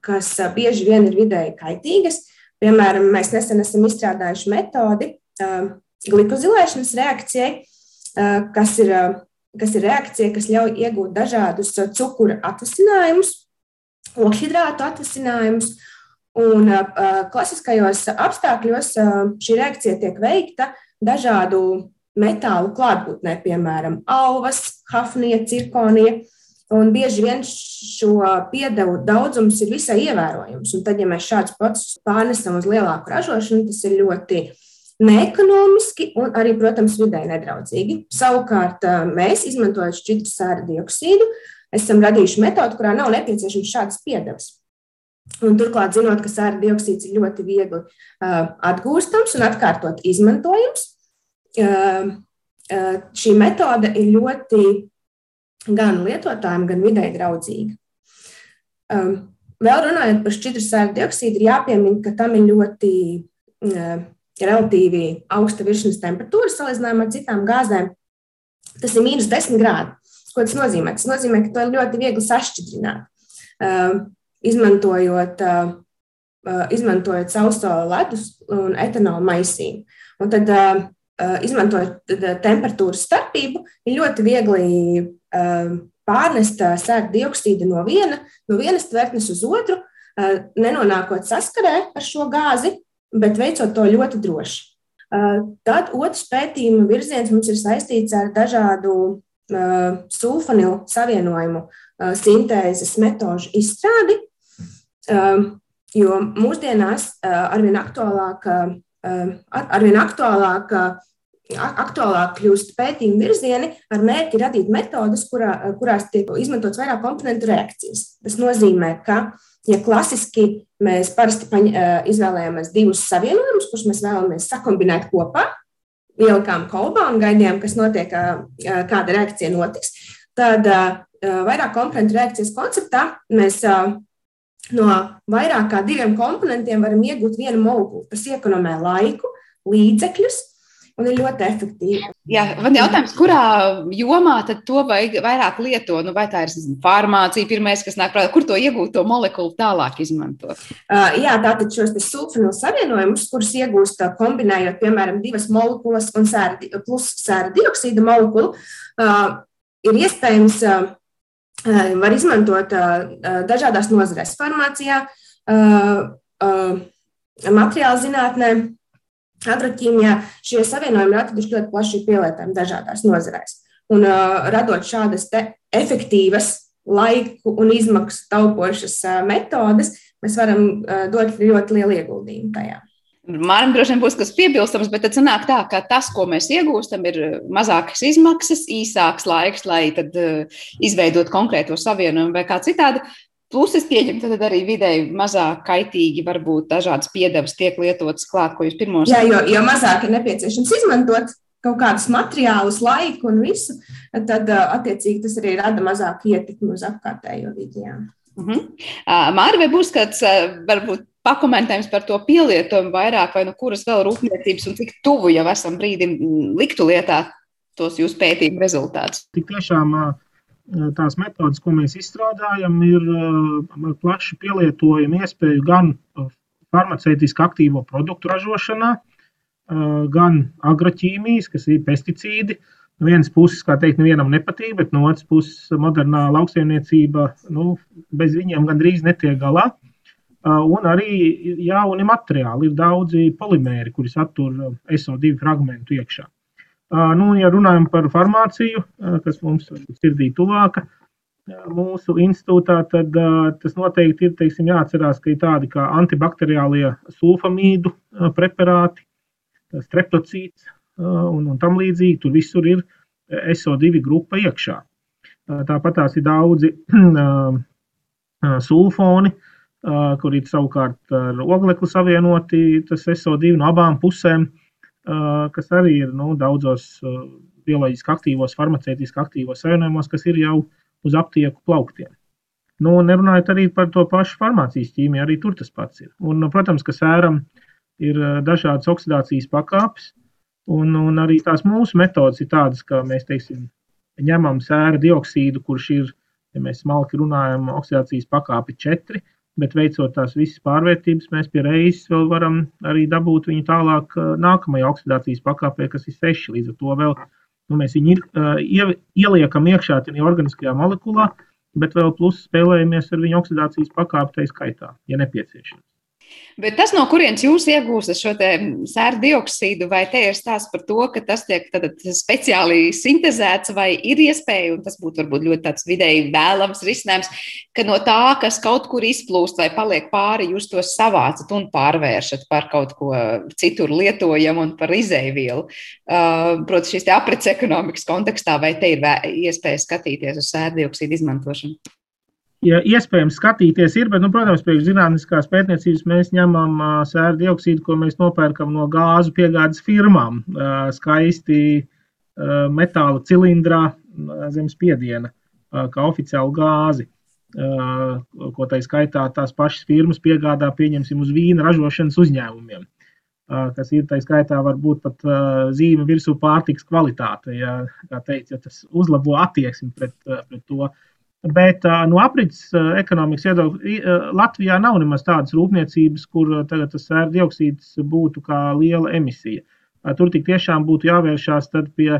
kas bieži vien ir vidēji kaitīgas. Piemēram, mēs nesen esam izstrādājuši metodi, glikozilēšanas reakcijai, kas ir, kas ir reakcija, kas ļauj iegūt dažādus cukura atvasinājumus, okhidrātu atvasinājumus. Un klasiskajos apstākļos šī reakcija tiek veikta dažādu metālu klātbūtnē, piemēram, alvas, hafnija, cirkonija. Un bieži vien šo piedevu daudzums ir visai ievērojams. Un tad, ja mēs šādus procesus pārnesam uz lielāku ražošanu, tas ir ļoti uh, neekonomiski un arī, protams, vidē nedraudzīgi. Savukārt, mēs, izmantojot šķidru sēra dioksīdu, esam radījuši metodi, kurā nav nepieciešams šādas piedevas. Un turklāt, zinot, ka sēra dioksīds ir ļoti viegli atgūstams un atkārtot izmantojams, šī metode ir ļoti gan lietotājiem, gan vidē draudzīga. Vēl runājot par šķidru sēra dioksīdu, ir jāpiemina, ka tam ir ļoti relatīvi augsta virsmas temperatūra salīdzinājumā ar citām gāzēm. Tas ir mīnus 10 grādi. Ko tas nozīmē? Tas nozīmē, ka to ir ļoti viegli sašķidrināt, uh, izmantojot, uh, uh, izmantojot sauso ledus un etanolu maisījumu. Un tad, izmantojot temperatūras starpību, ir ļoti viegli pārnest sēklu dioksīdu no, viena, no vienas tvertnes uz otru, nenonākot saskarē ar šo gāzi, bet veicot to ļoti droši. Tad otrs pētījuma virziens mums ir saistīts ar dažādu sulfanilu savienojumu sintēzes metožu izstrādi, jo mūsdienās arvien aktuālāk, arvien aktuālāk, aktuālāk kļūst pētījuma virzieni ar mērķi radīt metodas, kurā, kurās tiek izmantotas vairāk komponentu reakcijas. Tas nozīmē, ka Ja klasiski mēs parasti paņ, izvēlējāmies divus savienojumus, kurus mēs vēlamies sakombinēt kopā, ielikām kolbā un gaidījām, kas notiek, kāda reakcija notiks, tad vairāk komponentu reakcijas konceptā mēs no vairāk kā diviem komponentiem varam iegūt vienu molekulu. Tas ekonomē laiku, līdzekļus un ir ļoti efektīva. Jā, man jautājums, kurā jomā tad to vajag vairāk lietot? Nu, vai tā ir zinu, farmācija, pirmais, kas nāk prātā, kur to iegūt, to molekulu tālāk izmantot? Uh, jā, tātad šos sulfanilu savienojumus, kurus iegūst kombinējot, piemēram, divas molekulas un sēra, plus sēra dioksīda molekulu, uh, ir iespējams uh, var izmantot dažādās nozarēs, farmācijā, materiāla zinātnē, agroķīmijā. Šie savienojumi ir atraduši ļoti plaši pielietojami dažādās nozarēs. Un radot šādas efektīvas, laiku un izmaksu taupošas metodes, mēs varam dot ļoti lielu ieguldījumu tajā. Man droši vien būs kas piebilstams, bet tad sanāk tā, ka tas, ko mēs iegūstam, ir mazākas izmaksas, īsāks laiks, lai tad uh, izveidot konkrēto savienojumu vai kā citādi. Plus es pieņemu, ka arī vidēji mazāk kaitīgi varbūt dažādas piedevas tiek lietotas klāt, ko jūs pirmos. Jā, jo, jo mazāk ir nepieciešams izmantot kaut kādus materiālus, laiku un visu, tad attiecīgi tas arī rada mazāku ietekmi uz apkārtējo vidi. Uh -huh. Mārķis, vai būs kāds varbūt pakomentējums par to pielietojumu vairāk, vai no kuras vēl rūpniecības un cik tuvu jau esam brīdim liktu lietā tos jūsu pētījumu rezultātus? Tik tiešām tās metodas, ko mēs izstrādājam, ir ar plašu pielietojumu iespēju gan farmaceitiski aktīvo produktu ražošanā, gan agroķīmijas, kas ir pesticīdi. No vienas puses, kā teikt, nevienam nepatīk, bet no otras puses, modernā lauksaimniecība nu, bez viņiem gandrīz netiek galā. Un arī jauni materiāli, ir daudzi polimēri, kuri satur SO2 fragmentu iekšā. Nu, ja runājam par farmāciju, kas mums sirdī tuvāka, mūsu institūtā, tad tas noteikti ir teiksim, jāatcerās, ka ir tādi kā antibakteriālie sulfamīdu preparāti, streptocīts un, un tam līdzīgi. Tur visur ir SO2 grupa iekšā. Tāpat tās ir daudzi sulfoni, kur ir savukārt ar oglekli savienoti tas SO2 no abām pusēm, kas arī ir nu, daudzos bioloģiski aktīvos, farmaceitiski aktīvos savienojumos, kas ir jau uz aptieku plauktiem. Nu, nerunājot arī par to pašu farmācijas ķīmiju, arī tur tas pats ir. Un, protams, ka sēram ir dažādas oksidācijas pakāpes, un, un arī tās mūsu metodas ir tādas, ka mēs teiksim, ņemam sēra dioksīdu, kurš ir, ja mēs smalki runājam, oksidācijas pakāpe 4, bet veicot tās visas pārvērtības, mēs pie reizes vēl varam arī dabūt viņu tālāk nākamajā oksidācijas pakāpē, kas ir seši. Līdz ar to vēl nu, mēs viņu ieliekam iekšā tajā organiskajā molekulā, bet vēl plus spēlējamies ar viņu oksidācijas pakāpi tai skaitā, ja nepieciešams. Bet tas, no kurienes jūs iegūstat šo sēru dioksīdu, vai te ir stāsts par to, ka tas tiek speciāli sintēzēts, vai ir iespēja, un tas būtu varbūt ļoti tāds vidēji vēlams risinājums, ka no tā, kas kaut kur izplūst vai paliek pāri, jūs to savācat un pārvēršat par kaut ko citur lietojamu un par izēvielu. Uh, Protams, šīs aprits ekonomikas kontekstā, vai te ir iespēja skatīties uz sēru dioksīdu izmantošanu? Ja iespējams skatīties, ir, bet, nu, protams, pēc zinātniskās pētniecības mēs ņemam sēru dioksīdu, ko mēs nopērkam no gāzu piegādes firmām, skaisti metāla cilindrā zem spiediena, kā oficiālu gāzi, ko tā skaitā tās pašas firmas piegādā, pieņemsim, uz vīna ražošanas uzņēmumiem kas ir tā skaitā, varbūt pat zīme virsū pārtiks kvalitāte. Ja, teica, ja tas uzlabo attieksmi pret, pret to. Bet no aprits ekonomikas viedokļa Latvijā nav nemaz tādas rūpniecības, kur tagad tas sēra dioksīds būtu kā liela emisija. Tur tik tiešām būtu jāvēršās pie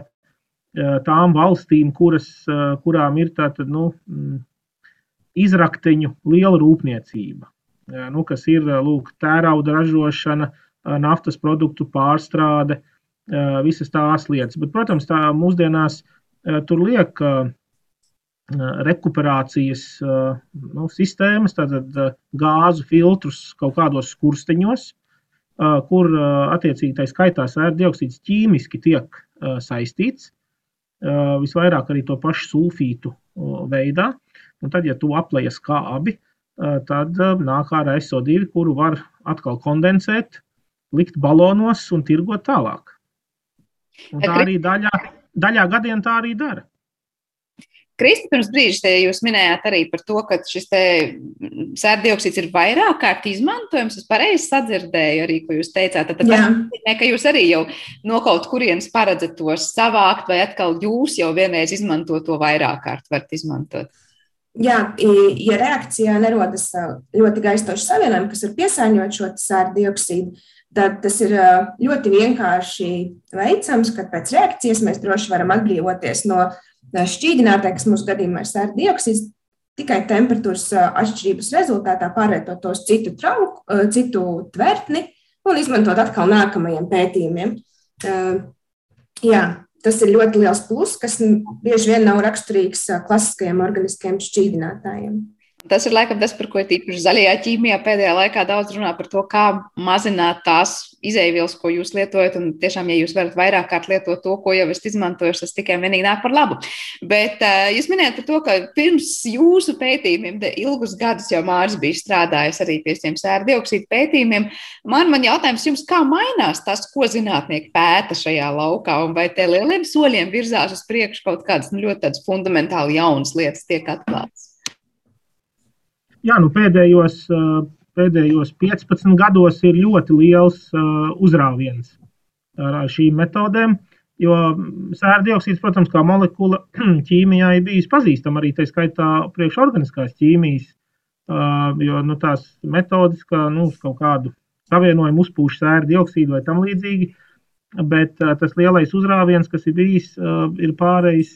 tām valstīm, kuras, kurām ir tātad, nu, izrakteņu liela rūpniecība, nu, kas ir lūk, tērauda ražošana, naftas produktu pārstrāde, visas tās lietas. Bet, protams, tā mūsdienās tur liek rekuperācijas nu, sistēmas, tātad gāzu filtrus kaut kādos skursteņos, kur attiecīgi tā skaitā sēra dioksīds ķīmiski tiek saistīts, visvairāk arī to pašu sulfītu veidā. Un tad, ja tu aplēji skābi, tad nāk ārā SO2, kuru var atkal kondensēt, likt balonos un tirgot tālāk. Un tā arī daļā, daļā gadiem tā arī dara. Kristi, pirms brīža jūs minējāt arī par to, ka šis sērdioksīds ir vairāk kārt izmantojams. Es pareizi sadzirdēju arī, ko jūs teicāt. Tad, tad tas nozīmē, ka jūs arī jau no kaut kurienes paredzat to savākt, vai atkal jūs jau vienreiz izmanto to vairāk kārt varat izmantot. Jā, ja reakcijā nerodas ļoti gaistoši savienojumi, kas ir piesārņot šo sērdioksīdu, tad tas ir ļoti vienkārši veicams, ka pēc reakcijas mēs droši varam atbrīvoties no šķīdinātāji, kas mūsu gadījumā ir sēra dioksīds, tikai temperatūras atšķirības rezultātā pārvietot tos citu trauku, citu tvertni un izmantot atkal nākamajiem pētījumiem. Jā, tas ir ļoti liels pluss, kas bieži vien nav raksturīgs klasiskajiem organiskiem šķīdinātājiem. Tas ir laikam tas, par ko ir tīpaši zaļajā ķīmijā pēdējā laikā daudz runā par to, kā mazināt tās izēvielas, ko jūs lietojat. Un tiešām, ja jūs varat vairāk kārt lietot to, ko jau esat izmantojuši, tas tikai vienīgi nāk par labu. Bet uh, jūs minējat par to, ka pirms jūsu pētījumiem, ilgus gadus jau Māris bija strādājis arī pie šiem sēra dioksīdu pētījumiem. Man, man jautājums jums, kā mainās tas, ko zinātnieki pēta šajā laukā, un vai te lieliem soļiem virzās uz priekšu kaut kādas nu, ļoti fundamentāli jaunas lietas tiek atklātas? Jā, nu pēdējos, pēdējos 15 gados ir ļoti liels uzrāviens ar šīm metodēm. Jo sēra dioksīds, protams, kā molekula ķīmijā ir bijis pazīstama arī tā skaitā priekšorganiskās ķīmijas, jo nu, tās metodas, kā nu, kaut kādu savienojumu uzpūš sēra dioksīdu vai tam līdzīgi, bet tas lielais uzrāviens, kas ir bijis, ir pārējais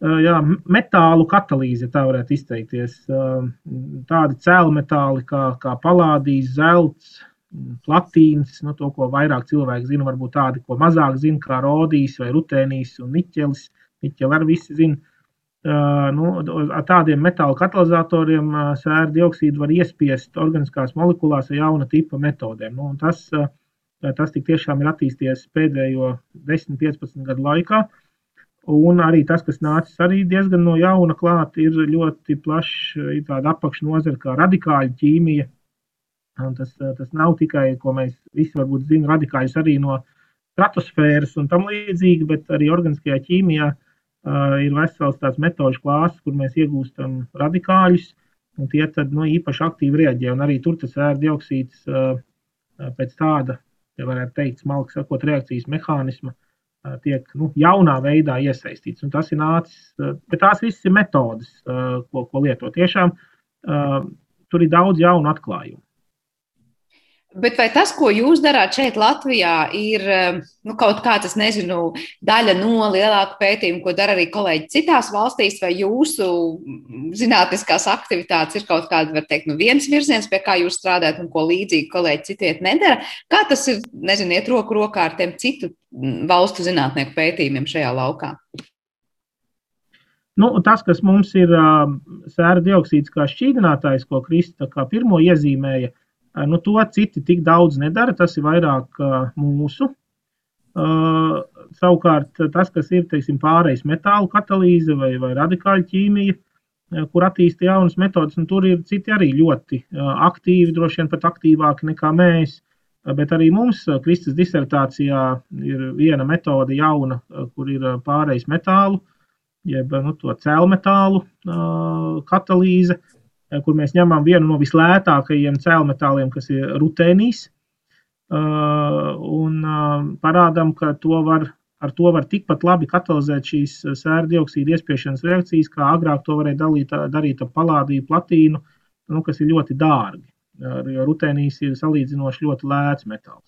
jā, metālu katalīze, tā varētu izteikties. Tādi cēlmetāli kā, kā palādijas, zelts, platīns, nu, to, ko vairāk cilvēki zina, varbūt tādi, ko mazāk zina, kā rodīs vai rutēnijas un niķelis. Niķeli arī visi zina. Nu, ar tādiem metāla katalizatoriem sēra dioksīdu var iespiest organiskās molekulās ar jauna tipa metodēm. Nu, tas, tas tiešām ir attīstījies pēdējo 10-15 gadu laikā. Uh, Un arī tas, kas nācis arī diezgan no jauna klāt, ir ļoti plašs tāda apakšnodara kā radikāļu ķīmija. Un tas, tas nav tikai, ko mēs visi varbūt zinām, radikāļus arī no stratosfēras un tam līdzīgi, bet arī organiskajā ķīmijā uh, ir vesels tāds metožu klāsts, kur mēs iegūstam radikāļus, un tie tad nu, īpaši aktīvi reaģē. Un arī tur tas ēra dioksīds uh, pēc tāda, ja varētu teikt, smalki sakot, reakcijas mehānisma tiek nu, jaunā veidā iesaistīts. Un tas ir nācis, bet tās visas ir metodes, ko, ko lietot. Tiešām tur ir daudz jaunu atklājumu. Bet vai tas, ko jūs darāt šeit, Latvijā, ir nu, kaut kāds, es nezinu, daļa no lielāka pētījuma, ko dara arī kolēģi citās valstīs, vai jūsu zinātniskās aktivitātes ir kaut kāda, var teikt, nu, viens virziens, pie kā jūs strādājat un ko līdzīgi kolēģi citiet nedara? Kā tas ir, nezinu, iet roku rokā ar tiem citu valstu zinātnieku pētījumiem šajā laukā? Nu, tas, kas mums ir sēra dioksīds kā šķīdinātājs, ko Krista kā pirmo iezīmēja, ir Nu, to citi tik daudz nedara, tas ir vairāk mūsu. Uh, savukārt, tas, kas ir teiksim, pārējais metālu katalīze vai, vai radikāļu ķīmija, kur attīsta jaunas metodas, un tur ir citi arī ļoti aktīvi, droši vien pat aktīvāki nekā mēs. Bet arī mums Kristus disertācijā ir viena metode jauna, kur ir pārējais metālu, jeb nu, to cēlmetālu uh, katalīze, Eh, kur mēs ņemam vienu no vislētākajiem cēlmetāliem, kas ir rutēnijas, eh, un eh, parādām, ka to var, ar to var tikpat labi katalizēt šīs sēra dioksīda iespiešanas reakcijas, kā agrāk to varēja dalīt, darīt ar palādiju, platīnu, nu, kas ir ļoti dārgi. Jo rutēnijas ir salīdzinoši ļoti lēts metāls,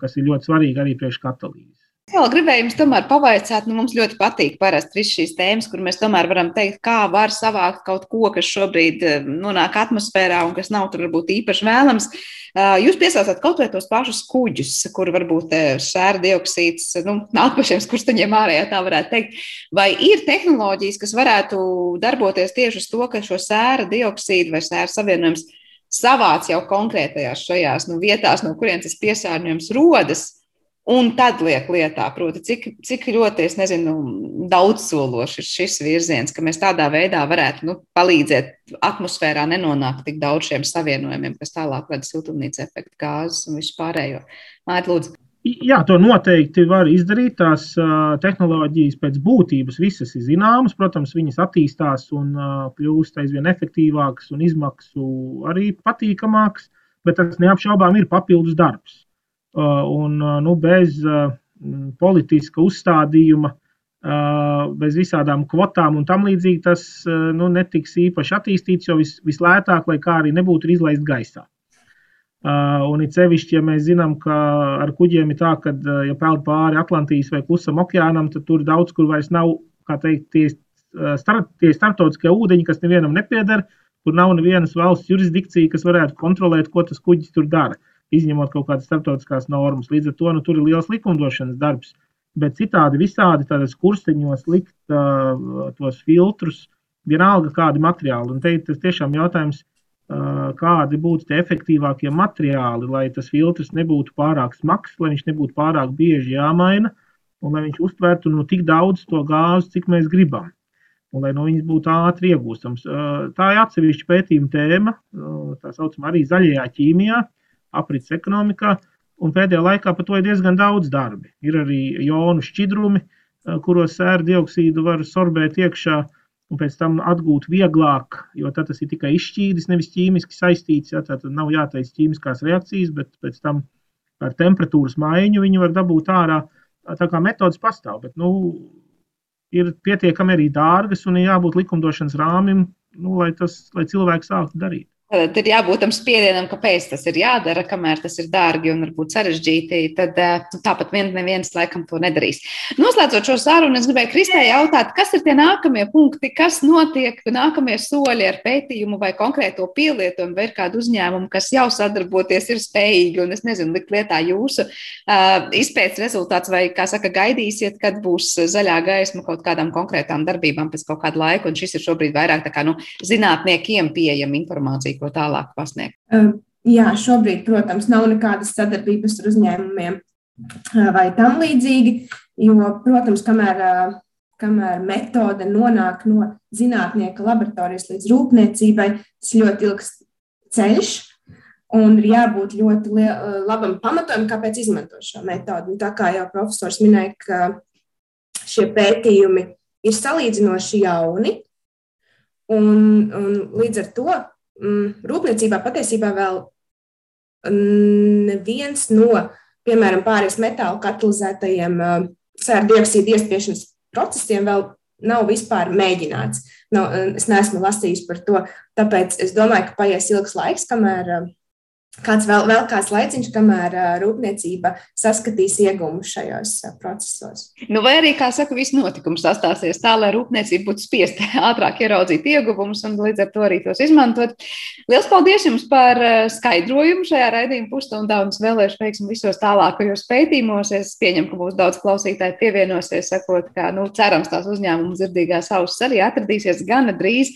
kas ir ļoti svarīgi arī priekš katalīzes. Vēl gribēju jums tomēr pavaicāt, nu mums ļoti patīk parasti visas šīs tēmas, kur mēs tomēr varam teikt, kā var savākt kaut ko, kas šobrīd eh, nonāk atmosfērā un kas nav tur varbūt īpaši vēlams. Eh, jūs piesaucāt kaut vai tos pašus kuģus, kur varbūt eh, sēra dioksīds nu, nāk pa šiem skursteņiem ārējā, tā varētu teikt. Vai ir tehnoloģijas, kas varētu darboties tieši uz to, ka šo sēra dioksīdu vai sēra savienojums savāc jau konkrētajās šajās nu, vietās, no kurienes tas piesārņojums rodas? Un tad liek lietā, proti, cik, cik ļoti, es nezinu, daudzsološi ir šis virziens, ka mēs tādā veidā varētu nu, palīdzēt atmosfērā nenonākt tik daudz šiem savienojumiem, kas tālāk vada siltumnīca efekta gāzes un visu pārējo. Māri, lūdzu. Jā, to noteikti var izdarīt. Tās tehnoloģijas pēc būtības visas ir zināmas. Protams, viņas attīstās un kļūst aizvien efektīvākas un izmaksu arī patīkamākas, bet tas neapšaubām ir papildus darbs. Uh, un uh, nu, bez uh, politiska uzstādījuma, bez visādām kvotām un tam līdzīgi tas nu, netiks īpaši attīstīts, jo vis, vislētāk, lai kā arī nebūtu, ir izlaist gaisā. Un it sevišķi, ja mēs zinām, ka ar kuģiem ir tā, ka, ja peld pāri Atlantijas vai Klusam okeānam, tad tur daudz kur vairs nav, kā teikt, tie start, tie starptautiskie ūdeņi, kas nevienam nepieder, kur nav nevienas valsts jurisdikcija, kas varētu kontrolēt, ko tas kuģis tur dara, izņemot kaut kādas starptautiskās normas. Līdz ar to nu, tur ir liels likumdošanas darbs. Bet citādi visādi tādos kursteņos likt uh, tos filtrus, vienalga kādi materiāli. Un te tas tiešām jautājums, uh, kādi būtu tie efektīvākie materiāli, lai tas filtrs nebūtu pārāk smags, lai viņš nebūtu pārāk bieži jāmaina un lai viņš uztvertu nu, tik daudz to gāzi, cik mēs gribam. Un lai no viņas būtu ātri iegūstams. Tā ir atsevišķa pētījuma tēma, tā saucamā arī zaļajā ķīmijā, aprits ekonomikā. Un pēdējā laikā par to ir diezgan daudz darbi. Ir arī jonu šķidrumi, kuros sēra dioksīdu var sorbēt iekšā un pēc tam atgūt vieglāk, jo tas ir tikai izšķīdis, nevis ķīmiski saistīts. Ja, tad nav jātaisa ķīmiskās reakcijas, bet pēc tam ar temperatūras maiņu viņi var dabūt ārā tā kā metodas pastāv, bet nu, ir pietiekami arī dārgas un ir jābūt likumdošanas rāmim, nu, lai, tas, lai cilvēki sāktu darīt. Tad ir jābūt tam spiedienam, kāpēc tas ir jādara, kamēr tas ir dārgi un varbūt sarežģīti. Tad nu, tāpat vien neviens laikam to nedarīs. Noslēdzot šo sarunu, es gribēju Kristē jautāt, kas ir tie nākamie punkti, kas notiek, nākamie soļi ar pētījumu vai konkrēto pielietojumu, vai ir kādi uzņēmumi, kas jau sadarboties ir spējīgi, un es nezinu, likt lietā jūsu uh, izpētes rezultāts, vai, kā saka, gaidīsiet, kad būs zaļā gaisma kaut kādām konkrētām darbībām pēc kaut kāda laika, un šis ir šobrīd vairāk tā kā nu, zinātniekiem pieejama informācija ko tālāk pasniegt? Jā, šobrīd, protams, nav nekādas sadarbības ar uzņēmumiem vai tam līdzīgi, jo, protams, kamēr, kamēr metode nonāk no zinātnieka laboratorijas līdz rūpniecībai, tas ļoti ilgs ceļš. Un ir jābūt ļoti labam pamatojumam, kāpēc izmantot šo metodi. Un tā kā jau profesors minēja, ka šie pētījumi ir salīdzinoši jauni, un, un līdz ar to rūpniecībā patiesībā vēl neviens no, piemēram, pārējais metālu katalizētajiem uh, sēra dioksīda iespiešanas procesiem vēl nav vispār mēģināts. Nav, es neesmu lasījis par to, tāpēc es domāju, ka paies ilgs laiks, kamēr uh, kāds vēl, vēl kāds laiciņš, kamēr rūpniecība saskatīs ieguvumus šajos procesos. Nu, vai arī, kā saka, viss notikums sastāsies tā, lai rūpniecība būtu spiesta ātrāk ieraudzīt ieguvumus un līdz ar to arī tos izmantot. Lielas paldies jums par skaidrojumu šajā raidījuma pusstundā un es vēlēšu veiksmu visos tālākajos pētījumos. Es pieņemu, ka būs daudz klausītāji pievienosies, sakot, ka, nu, cerams, tās uzņēmumu dzirdīgās ausis arī atradīsies gana drīz.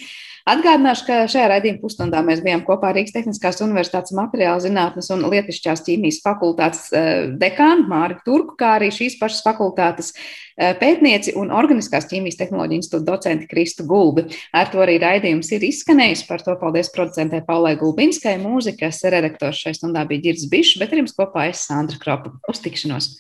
Atgādināšu, ka šajā raidījuma pusstundā mēs bijām kopā Rīgas Tehniskās Universitātes materiāla zinātnes un lietišķās ķīmijas fakultātes eh, dekānu Māri Turku, kā arī šīs pašas fakultātes eh, pētnieci un Organiskās ķīmijas tehnoloģija institūta docenti Kristu Gulbi. Ar to arī raidījums ir izskanējis. Par to paldies producentē Paulai Gulbinskai, mūzikas redaktors šai stundā bija Girds Bišs, bet ar jums kopā es Sandra Kropa. Uz tikšanos!